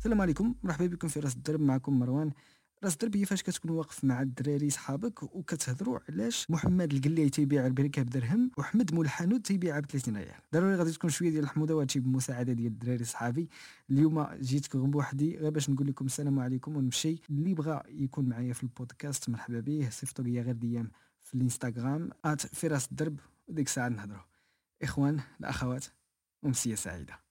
السلام عليكم. مرحبا بكم في راس الدرب. معكم مروان. راس الدرب هي فاش كتكون واقف مع الدراري صحابك وكتهضروا علاش محمد القلاي تيبيع البريكه بدرهم وحمد مول الحانوت تيبيعها ب 30 ريال؟ ضروري غادي تكون شوية ديال الحموضه وهادشي بمساعدة ديال الدراري صحابي. اليوم جيتكم بوحدي غير باش نقول لكم السلام عليكم ونمشي. اللي بغى يكون معايا في البودكاست مرحبا به. صيفطوا لي غير ديام في الانستغرام ات في راس الدرب. وديك الساعة نهضروا إخوان الأخوات أمسية سعيدة.